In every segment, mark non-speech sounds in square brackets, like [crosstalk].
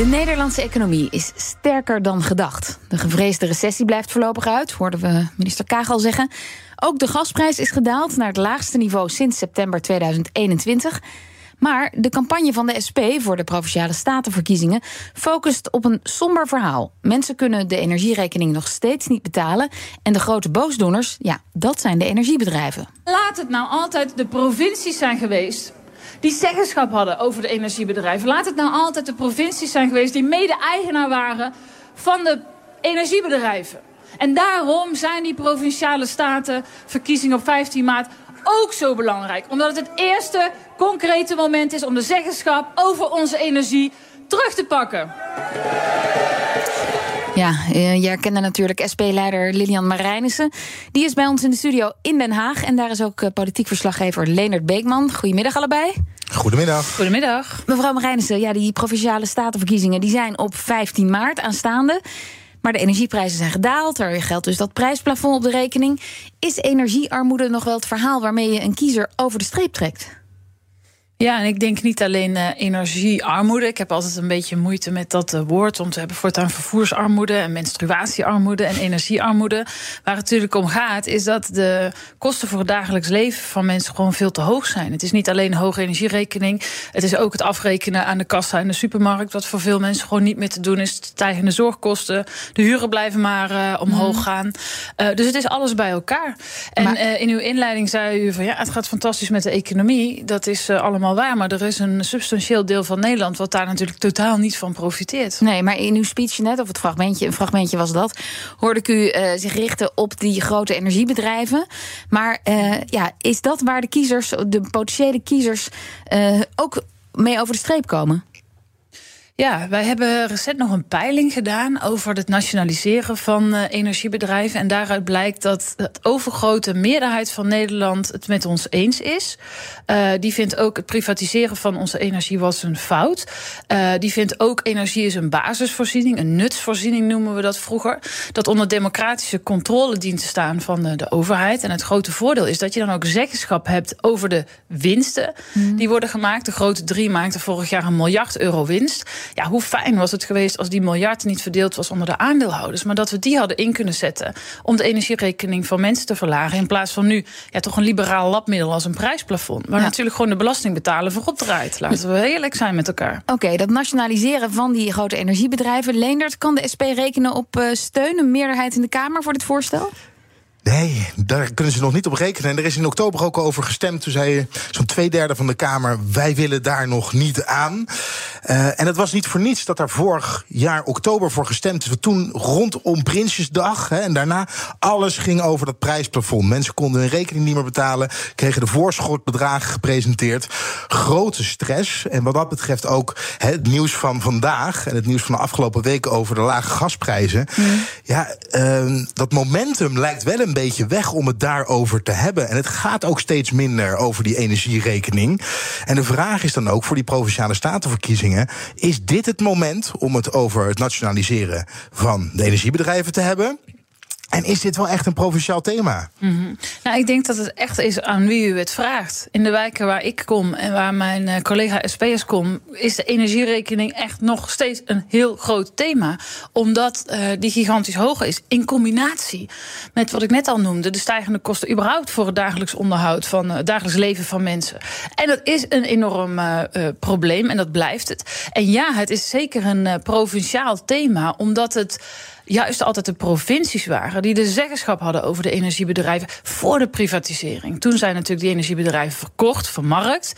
De Nederlandse economie is sterker dan gedacht. De gevreesde recessie blijft voorlopig uit, hoorden we minister Kaag al zeggen. Ook de gasprijs is gedaald naar het laagste niveau sinds september 2021. Maar de campagne van de SP voor de provinciale statenverkiezingen focust op een somber verhaal. Mensen kunnen de energierekening nog steeds niet betalen. En de grote boosdoeners, ja, dat zijn de energiebedrijven. Laat het nou altijd de provincies zijn geweest die zeggenschap hadden over de energiebedrijven. Laat het nou altijd de provincies zijn geweest die mede-eigenaar waren van de energiebedrijven. En daarom zijn die provinciale statenverkiezingen op 15 maart ook zo belangrijk. Omdat het het eerste concrete moment is om de zeggenschap over onze energie terug te pakken. Ja, eh, je herkende natuurlijk SP-leider Lilian Marijnissen. Die is bij ons in de studio in Den Haag. En daar is ook eh, politiek verslaggever Leonard Beekman. Goedemiddag allebei. Goedemiddag. Goedemiddag. Mevrouw Marijnissen, ja, die provinciale statenverkiezingen die zijn op 15 maart aanstaande. Maar de energieprijzen zijn gedaald. Er geldt dus dat prijsplafond op de rekening. Is energiearmoede nog wel het verhaal waarmee je een kiezer over de streep trekt? Ja, en ik denk niet alleen uh, energiearmoede. Ik heb altijd een beetje moeite met dat uh, woord. Want we hebben voortaan vervoersarmoede en menstruatiearmoede en energiearmoede. Waar het natuurlijk om gaat, is dat de kosten voor het dagelijks leven van mensen gewoon veel te hoog zijn. Het is niet alleen een hoge energierekening. Het is ook het afrekenen aan de kassa in de supermarkt. Wat voor veel mensen gewoon niet meer te doen is. Stijgende zorgkosten. De huren blijven maar uh, omhoog mm. gaan. dus het is alles bij elkaar. En maar... in uw inleiding zei u van ja, het gaat fantastisch met de economie. Dat is allemaal waar. Maar er is een substantieel deel van Nederland wat daar natuurlijk totaal niet van profiteert. Nee, maar in uw speech net, of het fragmentje, een fragmentje was dat, hoorde ik u uh, zich richten op die grote energiebedrijven. Maar uh, ja, is dat waar de kiezers, de potentiële kiezers, uh, ook mee over de streep komen? Ja, wij hebben recent nog een peiling gedaan over het nationaliseren van uh, energiebedrijven. En daaruit blijkt dat de overgrote meerderheid van Nederland het met ons eens is. Uh, die vindt ook het privatiseren van onze energie was een fout. Uh, die vindt ook energie is een basisvoorziening, een nutsvoorziening noemen we dat vroeger. Dat onder democratische controle dient te staan van de, de overheid. En het grote voordeel is dat je dan ook zeggenschap hebt over de winsten mm. die worden gemaakt. De grote drie maakten vorig jaar een miljard euro winst. Ja, hoe fijn was het geweest als die miljard niet verdeeld was onder de aandeelhouders, maar dat we die hadden in kunnen zetten om de energierekening van mensen te verlagen. In plaats van nu ja, toch een liberaal labmiddel als een prijsplafond. Waar ja. natuurlijk gewoon de belasting betalen voorop draait. Laten we eerlijk zijn met elkaar. Oké, okay, dat nationaliseren van die grote energiebedrijven. Leendert, kan de SP rekenen op uh, steun, een meerderheid in de Kamer voor dit voorstel? Nee, daar kunnen ze nog niet op rekenen. En er is in oktober ook over gestemd. Toen zei zo'n twee derde van de Kamer: wij willen daar nog niet aan. Uh, en het was niet voor niets dat daar vorig jaar oktober voor gestemd is. Toen rondom Prinsjesdag hè, en daarna alles ging over dat prijsplafond. Mensen konden hun rekening niet meer betalen, kregen de voorschotbedragen gepresenteerd. Grote stress. En wat dat betreft ook hè, het nieuws van vandaag en het nieuws van de afgelopen weken over de lage gasprijzen. Mm. Ja, uh, dat momentum lijkt wel een een beetje weg om het daarover te hebben. En het gaat ook steeds minder over die energierekening. En de vraag is dan ook voor die provinciale statenverkiezingen: is dit het moment om het over het nationaliseren van de energiebedrijven te hebben? En is dit wel echt een provinciaal thema? -hmm. Nou, ik denk dat het echt is aan wie u het vraagt. In de wijken waar ik kom en waar mijn uh, collega SP'ers kom, is de energierekening echt nog steeds een heel groot thema. Omdat uh, die gigantisch hoog is. In combinatie met wat ik net al noemde, de stijgende kosten überhaupt voor het dagelijks onderhoud van het uh, dagelijks leven van mensen. En dat is een enorm probleem en dat blijft het. En ja, het is zeker een provinciaal thema, omdat het juist altijd de provincies waren die de zeggenschap hadden over de energiebedrijven voor de privatisering. Toen zijn natuurlijk die energiebedrijven verkocht, vermarkt.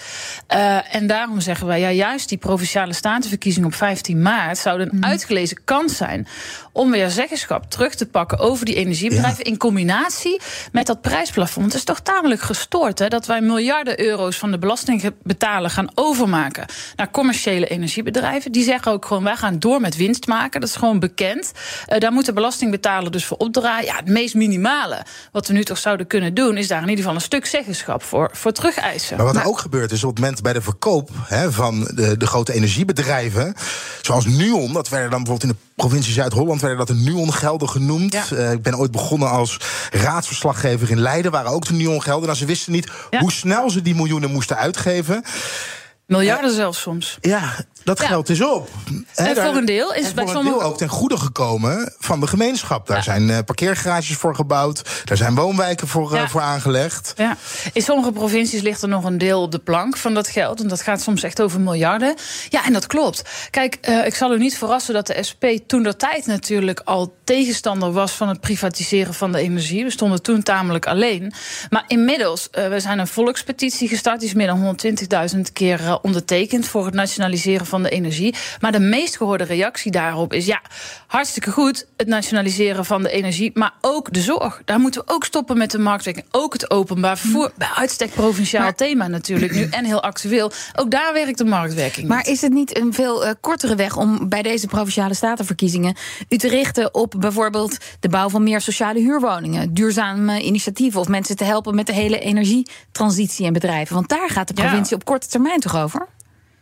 Uh, en daarom zeggen wij, ja, juist die provinciale statenverkiezing op 15 maart zou een mm. uitgelezen kans zijn om weer zeggenschap terug te pakken over die energiebedrijven. Ja. In combinatie met dat prijsplafond. Het is toch tamelijk gestoord hè, dat wij miljarden euro's van de belastingbetaler gaan overmaken naar commerciële energiebedrijven. Die zeggen ook gewoon: wij gaan door met winst maken. Dat is gewoon bekend. Uh, daar moet de belastingbetaler dus voor opdraaien. Ja, het meest minimale wat we nu toch zouden kunnen doen, is daar in ieder geval een stuk zeggenschap voor, voor terugeisen. Maar wat er ook gebeurt is op het moment bij de verkoop hè, van de, de grote energiebedrijven, zoals Nuon, dat werden dan bijvoorbeeld in de provincie Zuid-Holland werden dat de Nuon-gelden genoemd. Ja. Uh, ik ben ooit begonnen als raadsverslaggever in Leiden, waren ook de Nuon-gelden. Nou, ze wisten niet Ja. hoe snel ze die miljoenen moesten uitgeven. Miljarden zelfs soms. Ja, dat Ja. geld is op. Hè, En daar- voor een deel is bij voor een sommige- deel ook ten goede gekomen van de gemeenschap. Daar zijn eh, parkeergarages voor gebouwd. Daar zijn woonwijken voor, eh, voor aangelegd. Ja. In sommige provincies ligt er nog een deel op de plank van dat geld. En dat gaat soms echt over miljarden. Ja, en dat klopt. Kijk, eh, ik zal u niet verrassen dat de SP toen der tijd natuurlijk al tegenstander was van het privatiseren van de energie. We stonden toen tamelijk alleen. Maar inmiddels, we zijn een volkspetitie gestart. Die is meer dan 120.000 keer ondertekend voor het nationaliseren van de energie. Maar de meest gehoorde reactie daarop is: ja, hartstikke goed, het nationaliseren van de energie. Maar ook de zorg. Daar moeten we ook stoppen met de marktwerking. Ook het openbaar vervoer. Bij uitstek provinciaal Maar- thema natuurlijk nu en heel actueel. Ook daar werkt de marktwerking. Maar niet. is het niet een veel eh, kortere weg om bij deze provinciale statenverkiezingen u te richten op bijvoorbeeld de bouw van meer sociale huurwoningen, duurzame initiatieven of mensen te helpen met de hele energietransitie en bedrijven? Want daar gaat de Ja. provincie op korte termijn toch over?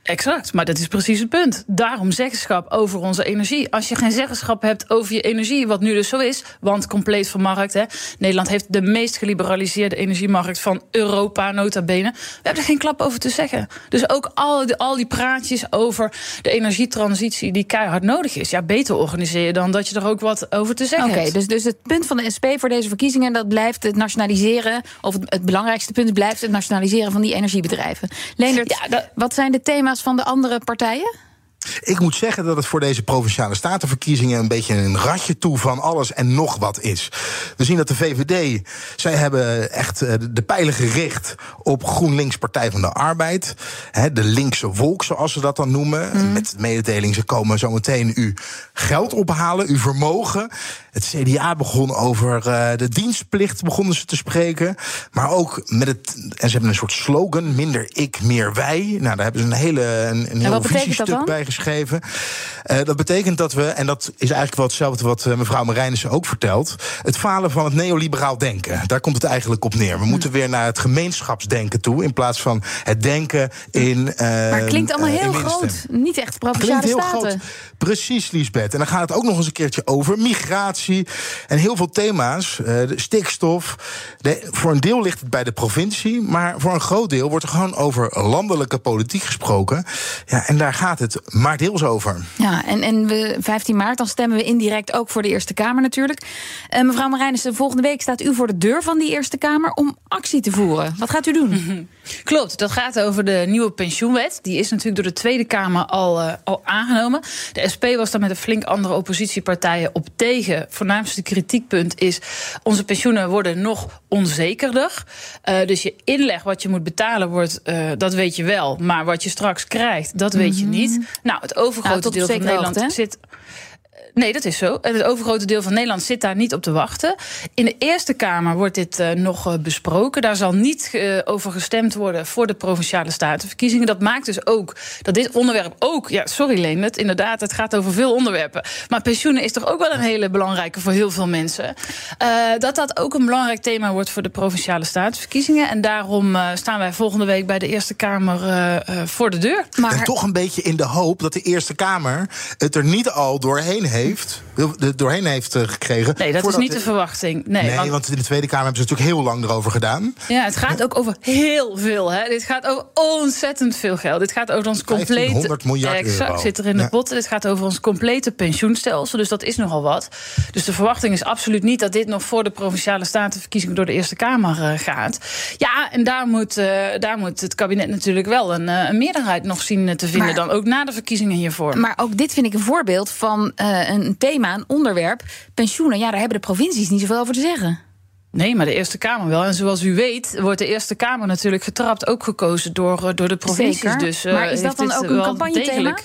Exact, maar dat is precies het punt. Daarom zeggenschap over onze energie. Als je geen zeggenschap hebt over je energie, wat nu dus zo is, want compleet vermarkt. Hè. Nederland heeft de meest geliberaliseerde energiemarkt van Europa, nota bene. We hebben er geen klap over te zeggen. Dus ook al die, al die praatjes over de energietransitie die keihard nodig is. Ja, beter organiseer je dan dat je er ook wat over te zeggen Oké, hebt. dus, dus het punt van de SP voor deze verkiezingen... dat blijft het nationaliseren, of het, het belangrijkste punt blijft het nationaliseren van die energiebedrijven. Leendert, Ja, dat- wat zijn de thema's van de andere partijen? Ik moet zeggen dat het voor deze provinciale statenverkiezingen een beetje een ratje toe van alles en nog wat is. We zien dat de VVD, zij hebben echt eh, de pijlen gericht op GroenLinks Partij van de Arbeid. De linkse wolk, zoals ze dat dan noemen. Met de mededeling, ze komen zometeen u geld ophalen, uw vermogen. Het CDA begon over eh, de dienstplicht, begonnen ze te spreken. Maar ook met het, en ze hebben een soort slogan, minder ik, meer wij. Nou, daar hebben ze een hele een, een heel visiestuk bij geschreven. Eh, dat betekent dat we, en dat is eigenlijk wel hetzelfde wat eh, mevrouw Marijnissen ook vertelt, het falen van het neoliberaal denken. Daar komt het eigenlijk op neer. We Hm. moeten weer naar het gemeenschapsdenken toe, in plaats van het denken in. eh, Maar het klinkt allemaal heel groot. Niet echt provinciale Klinkt heel staten. groot. Precies, Liesbeth. En dan gaat het ook nog eens een keertje over migratie en heel veel thema's. eh, de stikstof. De, voor een deel ligt het bij de provincie, maar voor een groot deel wordt er gewoon over landelijke politiek gesproken. Ja, en daar gaat het maar deels over. Ja, en, en we, 15 maart, dan stemmen we indirect ook voor de Eerste Kamer natuurlijk. Eh, mevrouw Marijnissen, volgende week staat u voor de deur van die Eerste Kamer om actie te voeren. Wat gaat u doen? [laughs] Klopt, dat gaat over de nieuwe pensioenwet. Die is natuurlijk door de Tweede Kamer al, eh, al aangenomen. De SP was daar met een flink andere oppositiepartijen op tegen. Voornaamste kritiekpunt is: onze pensioenen worden nog onzekerder. Eh, dus je inleg wat je moet betalen wordt, eh, dat weet je wel. Maar wat je straks krijgt, dat weet je niet. Nou, het overgrote Nou, deel van Nederland hoogte, zit. Nee, dat is zo. En het overgrote deel van Nederland zit daar niet op te wachten. In de Eerste Kamer wordt dit eh, nog eh, besproken. Daar zal niet eh, over gestemd worden voor de provinciale statenverkiezingen. Dat maakt dus ook dat dit onderwerp ook. Ja, sorry Leendert, inderdaad, het gaat over veel onderwerpen. Maar pensioenen is toch ook wel een hele belangrijke voor heel veel mensen. Eh, dat dat ook een belangrijk thema wordt voor de provinciale statenverkiezingen. En daarom eh, staan wij volgende week bij de Eerste Kamer eh, eh, voor de deur. En toch een beetje in de hoop dat de Eerste Kamer het er niet al doorheen heeft, er doorheen heeft eh, gekregen. Nee, dat is niet de verwachting. Nee, Nee, want- want in de Tweede Kamer hebben ze natuurlijk heel lang erover gedaan. Ja, het gaat ook over heel veel. Hè. Dit gaat over ontzettend veel geld. Dit gaat over ons complete. 1500 miljard exact, euro. zit er in de Ja. pot. Dit gaat over ons complete pensioenstelsel. Dus dat is nogal wat. Dus de verwachting is absoluut niet dat dit nog voor de provinciale statenverkiezingen door de Eerste Kamer eh, gaat. Ja, en daar moet, eh, daar moet het kabinet natuurlijk wel een, eh, een meerderheid nog zien te vinden. Maar- dan ook na de verkiezingen hiervoor. Maar ook dit vind ik een voorbeeld van eh, een thema, een onderwerp. Pensioenen, ja, daar hebben de provincies niet zoveel over te zeggen. Nee, maar de Eerste Kamer wel. En zoals u weet, wordt de Eerste Kamer natuurlijk getrapt, ook gekozen door, eh, door de provincies. Zeker. Dus, eh, Maar is dat dan ook een campagnethema?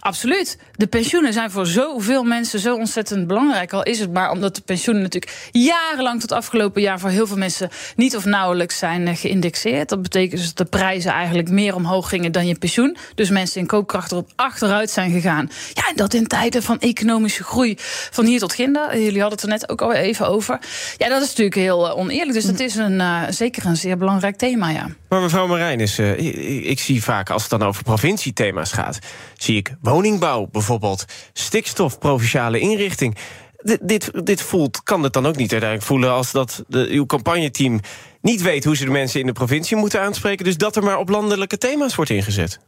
Absoluut. De pensioenen zijn voor zoveel mensen zo ontzettend belangrijk. Al is het maar omdat de pensioenen natuurlijk jarenlang tot afgelopen jaar voor heel veel mensen niet of nauwelijks zijn eh, geïndexeerd. Dat betekent dus dat de prijzen eigenlijk meer omhoog gingen dan je pensioen. Dus mensen in koopkracht erop achteruit zijn gegaan. Ja, en dat in tijden van economische groei van hier tot ginder. Jullie hadden het er net ook al even over. Ja, dat is natuurlijk heel eh, oneerlijk. Dus dat is een, uh, zeker een zeer belangrijk thema, ja. Maar mevrouw Marijn, is, ik, ik, zie vaak als het dan over provinciethema's gaat... zie ik woningbouw bijvoorbeeld, stikstof, provinciale inrichting... dit, dit voelt, kan het dan ook niet uiteindelijk voelen als dat de, uw campagneteam niet weet hoe ze de mensen in de provincie moeten aanspreken. Dus dat er maar op landelijke thema's wordt ingezet.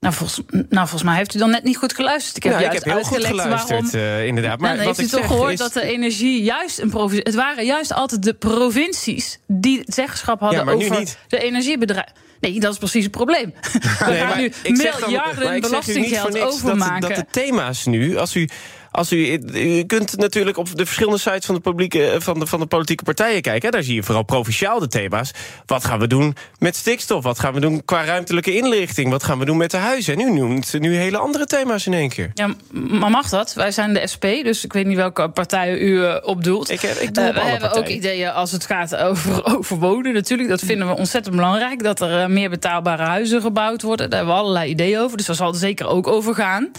Nou volgens, nou, volgens mij heeft u dan net niet goed geluisterd. Ik heb, ik heb heel goed geluisterd, waarom... uh, inderdaad. Maar nou, wat heeft u toch gehoord is... dat de energie juist een provincie... Het waren juist altijd de provincies die het zeggenschap hadden ja, over de energiebedrijven. Nee, dat is precies het probleem. [laughs] We nee, gaan nu miljarden belastinggeld overmaken. Dat, dat de thema's nu, als u als u, u kunt natuurlijk op de verschillende sites van de, publieke, van de, van de politieke partijen kijken. Hè. Daar zie je vooral provinciaal de thema's. Wat gaan we doen met stikstof? Wat gaan we doen qua ruimtelijke inrichting? Wat gaan we doen met de huizen? En u noemt nu hele andere thema's in één keer. Ja, maar mag dat? Wij zijn de SP, dus ik weet niet welke partijen u uh, op doelt. Ik, ik doe uh, we hebben ook ideeën als het gaat over, [laughs] over wonen natuurlijk. Dat vinden we ontzettend belangrijk. Dat er uh, meer betaalbare huizen gebouwd worden. Daar hebben we allerlei ideeën over. Dus daar zal het zeker ook over gaan.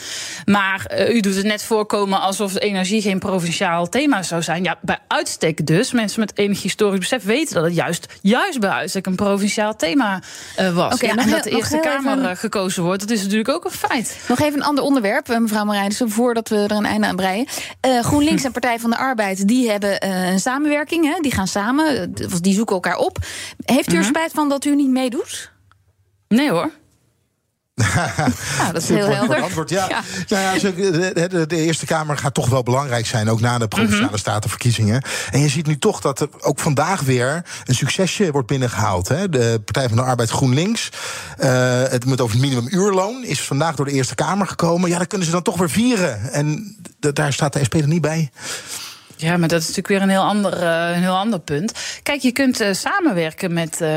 Maar u doet het net voorkomen alsof energie geen provinciaal thema zou zijn. Ja, bij uitstek dus. Mensen met enig historisch besef weten dat het juist, juist bij uitstek een provinciaal thema uh, was. Okay, en dat de Eerste Kamer even... gekozen wordt, dat is natuurlijk ook een feit. Nog even een ander onderwerp, eh, mevrouw Marijnissen, voordat we er een einde aan breien. Uh, GroenLinks en Partij van de Arbeid, die hebben uh, een samenwerking. Hè? Die gaan samen, die zoeken elkaar op. Heeft u er -hmm. spijt van dat u niet meedoet? Nee hoor. Nou, dat is heel helder. Antwoord, ja. ja. Nou ja de, Eerste Kamer gaat toch wel belangrijk zijn, ook na de provinciale mm -hmm. statenverkiezingen. En je ziet nu toch dat er ook vandaag weer een succesje wordt binnengehaald. Hè. De Partij van de Arbeid GroenLinks, uh, het met over het minimumuurloon, is vandaag door de Eerste Kamer gekomen. Ja, dat kunnen ze dan toch weer vieren. En daar staat de SP er niet bij. Ja, maar dat is natuurlijk weer een heel ander, uh, een heel ander punt. Kijk, je kunt uh, samenwerken met uh,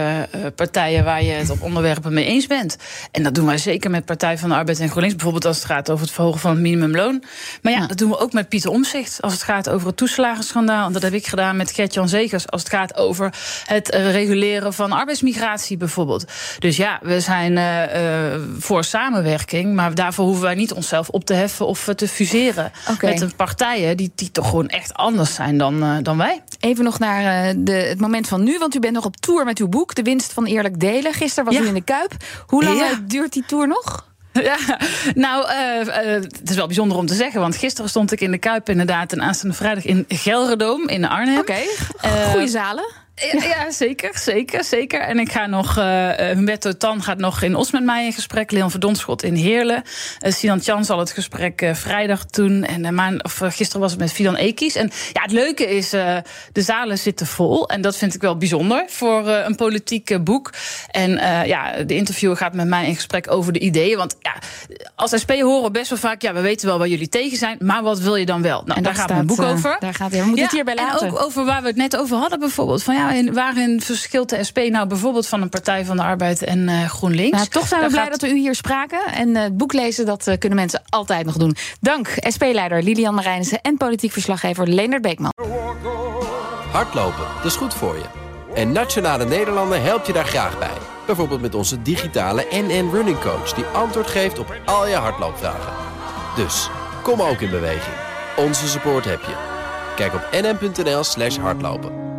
partijen waar je het op onderwerpen mee eens bent. En dat doen wij zeker met Partij van de Arbeid en GroenLinks. Bijvoorbeeld als het gaat over het verhogen van het minimumloon. Maar ja, ja. dat doen we ook met Pieter Omzicht. Als het gaat over het toeslagenschandaal. En dat heb ik gedaan met Gert-Jan Zegers. Als het gaat over het reguleren van arbeidsmigratie bijvoorbeeld. Dus ja, we zijn voor samenwerking. Maar daarvoor hoeven wij niet onszelf op te heffen of te fuseren. Okay. Met een partijen die, die toch gewoon echt anders anders zijn dan, uh, dan wij. Even nog naar uh, de, het moment van nu, want u bent nog op tour met uw boek... De winst van eerlijk delen. Gisteren was ja. u in de Kuip. Hoe lang ja. duurt die tour nog? [laughs] Ja, nou, uh, uh, het is wel bijzonder om te zeggen, want gisteren stond ik in de Kuip inderdaad en aanstaande vrijdag in Gelredoom in Arnhem. Oké, okay. goede zalen. Ja, ja, zeker, zeker, zeker. En ik ga nog, uh, Humberto Tan gaat nog in Os met mij in gesprek. Leon Verdonschot in Heerlen. Uh, Sinan Chan zal het gesprek uh, vrijdag doen. En maan, of, gisteren was het met Fidan Ekies. En ja, het leuke is, de zalen zitten vol. En dat vind ik wel bijzonder voor een politiek boek. En ja, de interviewer gaat met mij in gesprek over de ideeën. Want ja, als SP horen we best wel vaak... ja, we weten wel waar jullie tegen zijn, maar wat wil je dan wel? Nou, en daar, gaat staat, mijn boek over. Daar gaat, ja, we moeten ja, het hierbij laten. En ook over waar we het net over hadden bijvoorbeeld. Van ja, waarin verschilt de SP nou bijvoorbeeld van een Partij van de Arbeid en uh, GroenLinks? Nou, toch zijn we blij gaat... dat we u hier spraken. En uh, het boek lezen, dat uh, kunnen mensen altijd nog doen. Dank SP-leider Lilian Marijnissen en politiek verslaggever Leonard Beekman. Hardlopen, dat is goed voor je. En Nationale Nederlanden helpt je daar graag bij. Bijvoorbeeld met onze digitale NN Running Coach... die antwoord geeft op al je hardloopvragen. Dus, kom ook in beweging. Onze support heb je. Kijk op nn.nl slash hardlopen.